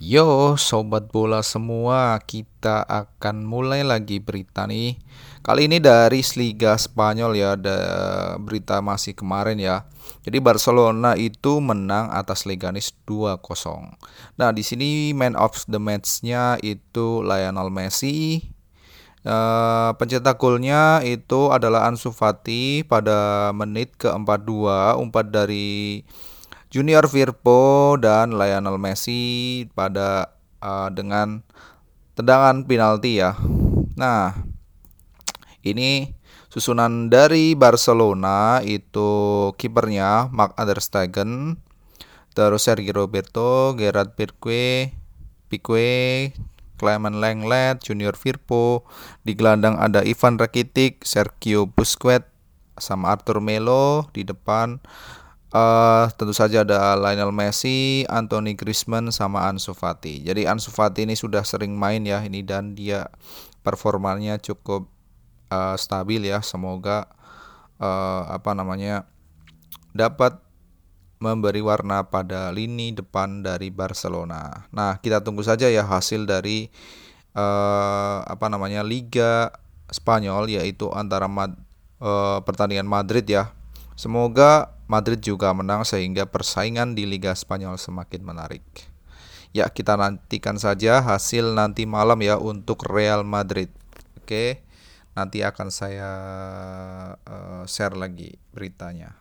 Yo, sobat bola semua, kita akan mulai lagi berita nih. Kali ini dari Liga Spanyol ya, ada berita masih kemarin ya. Jadi Barcelona itu menang atas Leganes 2-0. Nah, di sini man of the match-nya itu Lionel Messi. Uh, pencetak golnya itu adalah Ansu Fati pada menit ke-42, umpat dari Junior Firpo dan Lionel Messi pada uh, dengan tendangan penalti ya. Nah, ini susunan dari Barcelona itu kipernya Mark Stegen, terus Sergio Roberto, Gerard Pique, Pique, Clement Lenglet, Junior Firpo, di gelandang ada Ivan Rakitic, Sergio Busquets, sama Arthur Melo di depan Uh, tentu saja ada Lionel Messi, Anthony Griezmann sama Ansu Fati. Jadi Ansu Fati ini sudah sering main ya ini dan dia performanya cukup uh, stabil ya. Semoga uh, apa namanya dapat memberi warna pada lini depan dari Barcelona. Nah, kita tunggu saja ya hasil dari uh, apa namanya Liga Spanyol yaitu antara Mad, uh, pertandingan Madrid ya. Semoga Madrid juga menang sehingga persaingan di Liga Spanyol semakin menarik. Ya, kita nantikan saja hasil nanti malam ya untuk Real Madrid. Oke, nanti akan saya uh, share lagi beritanya.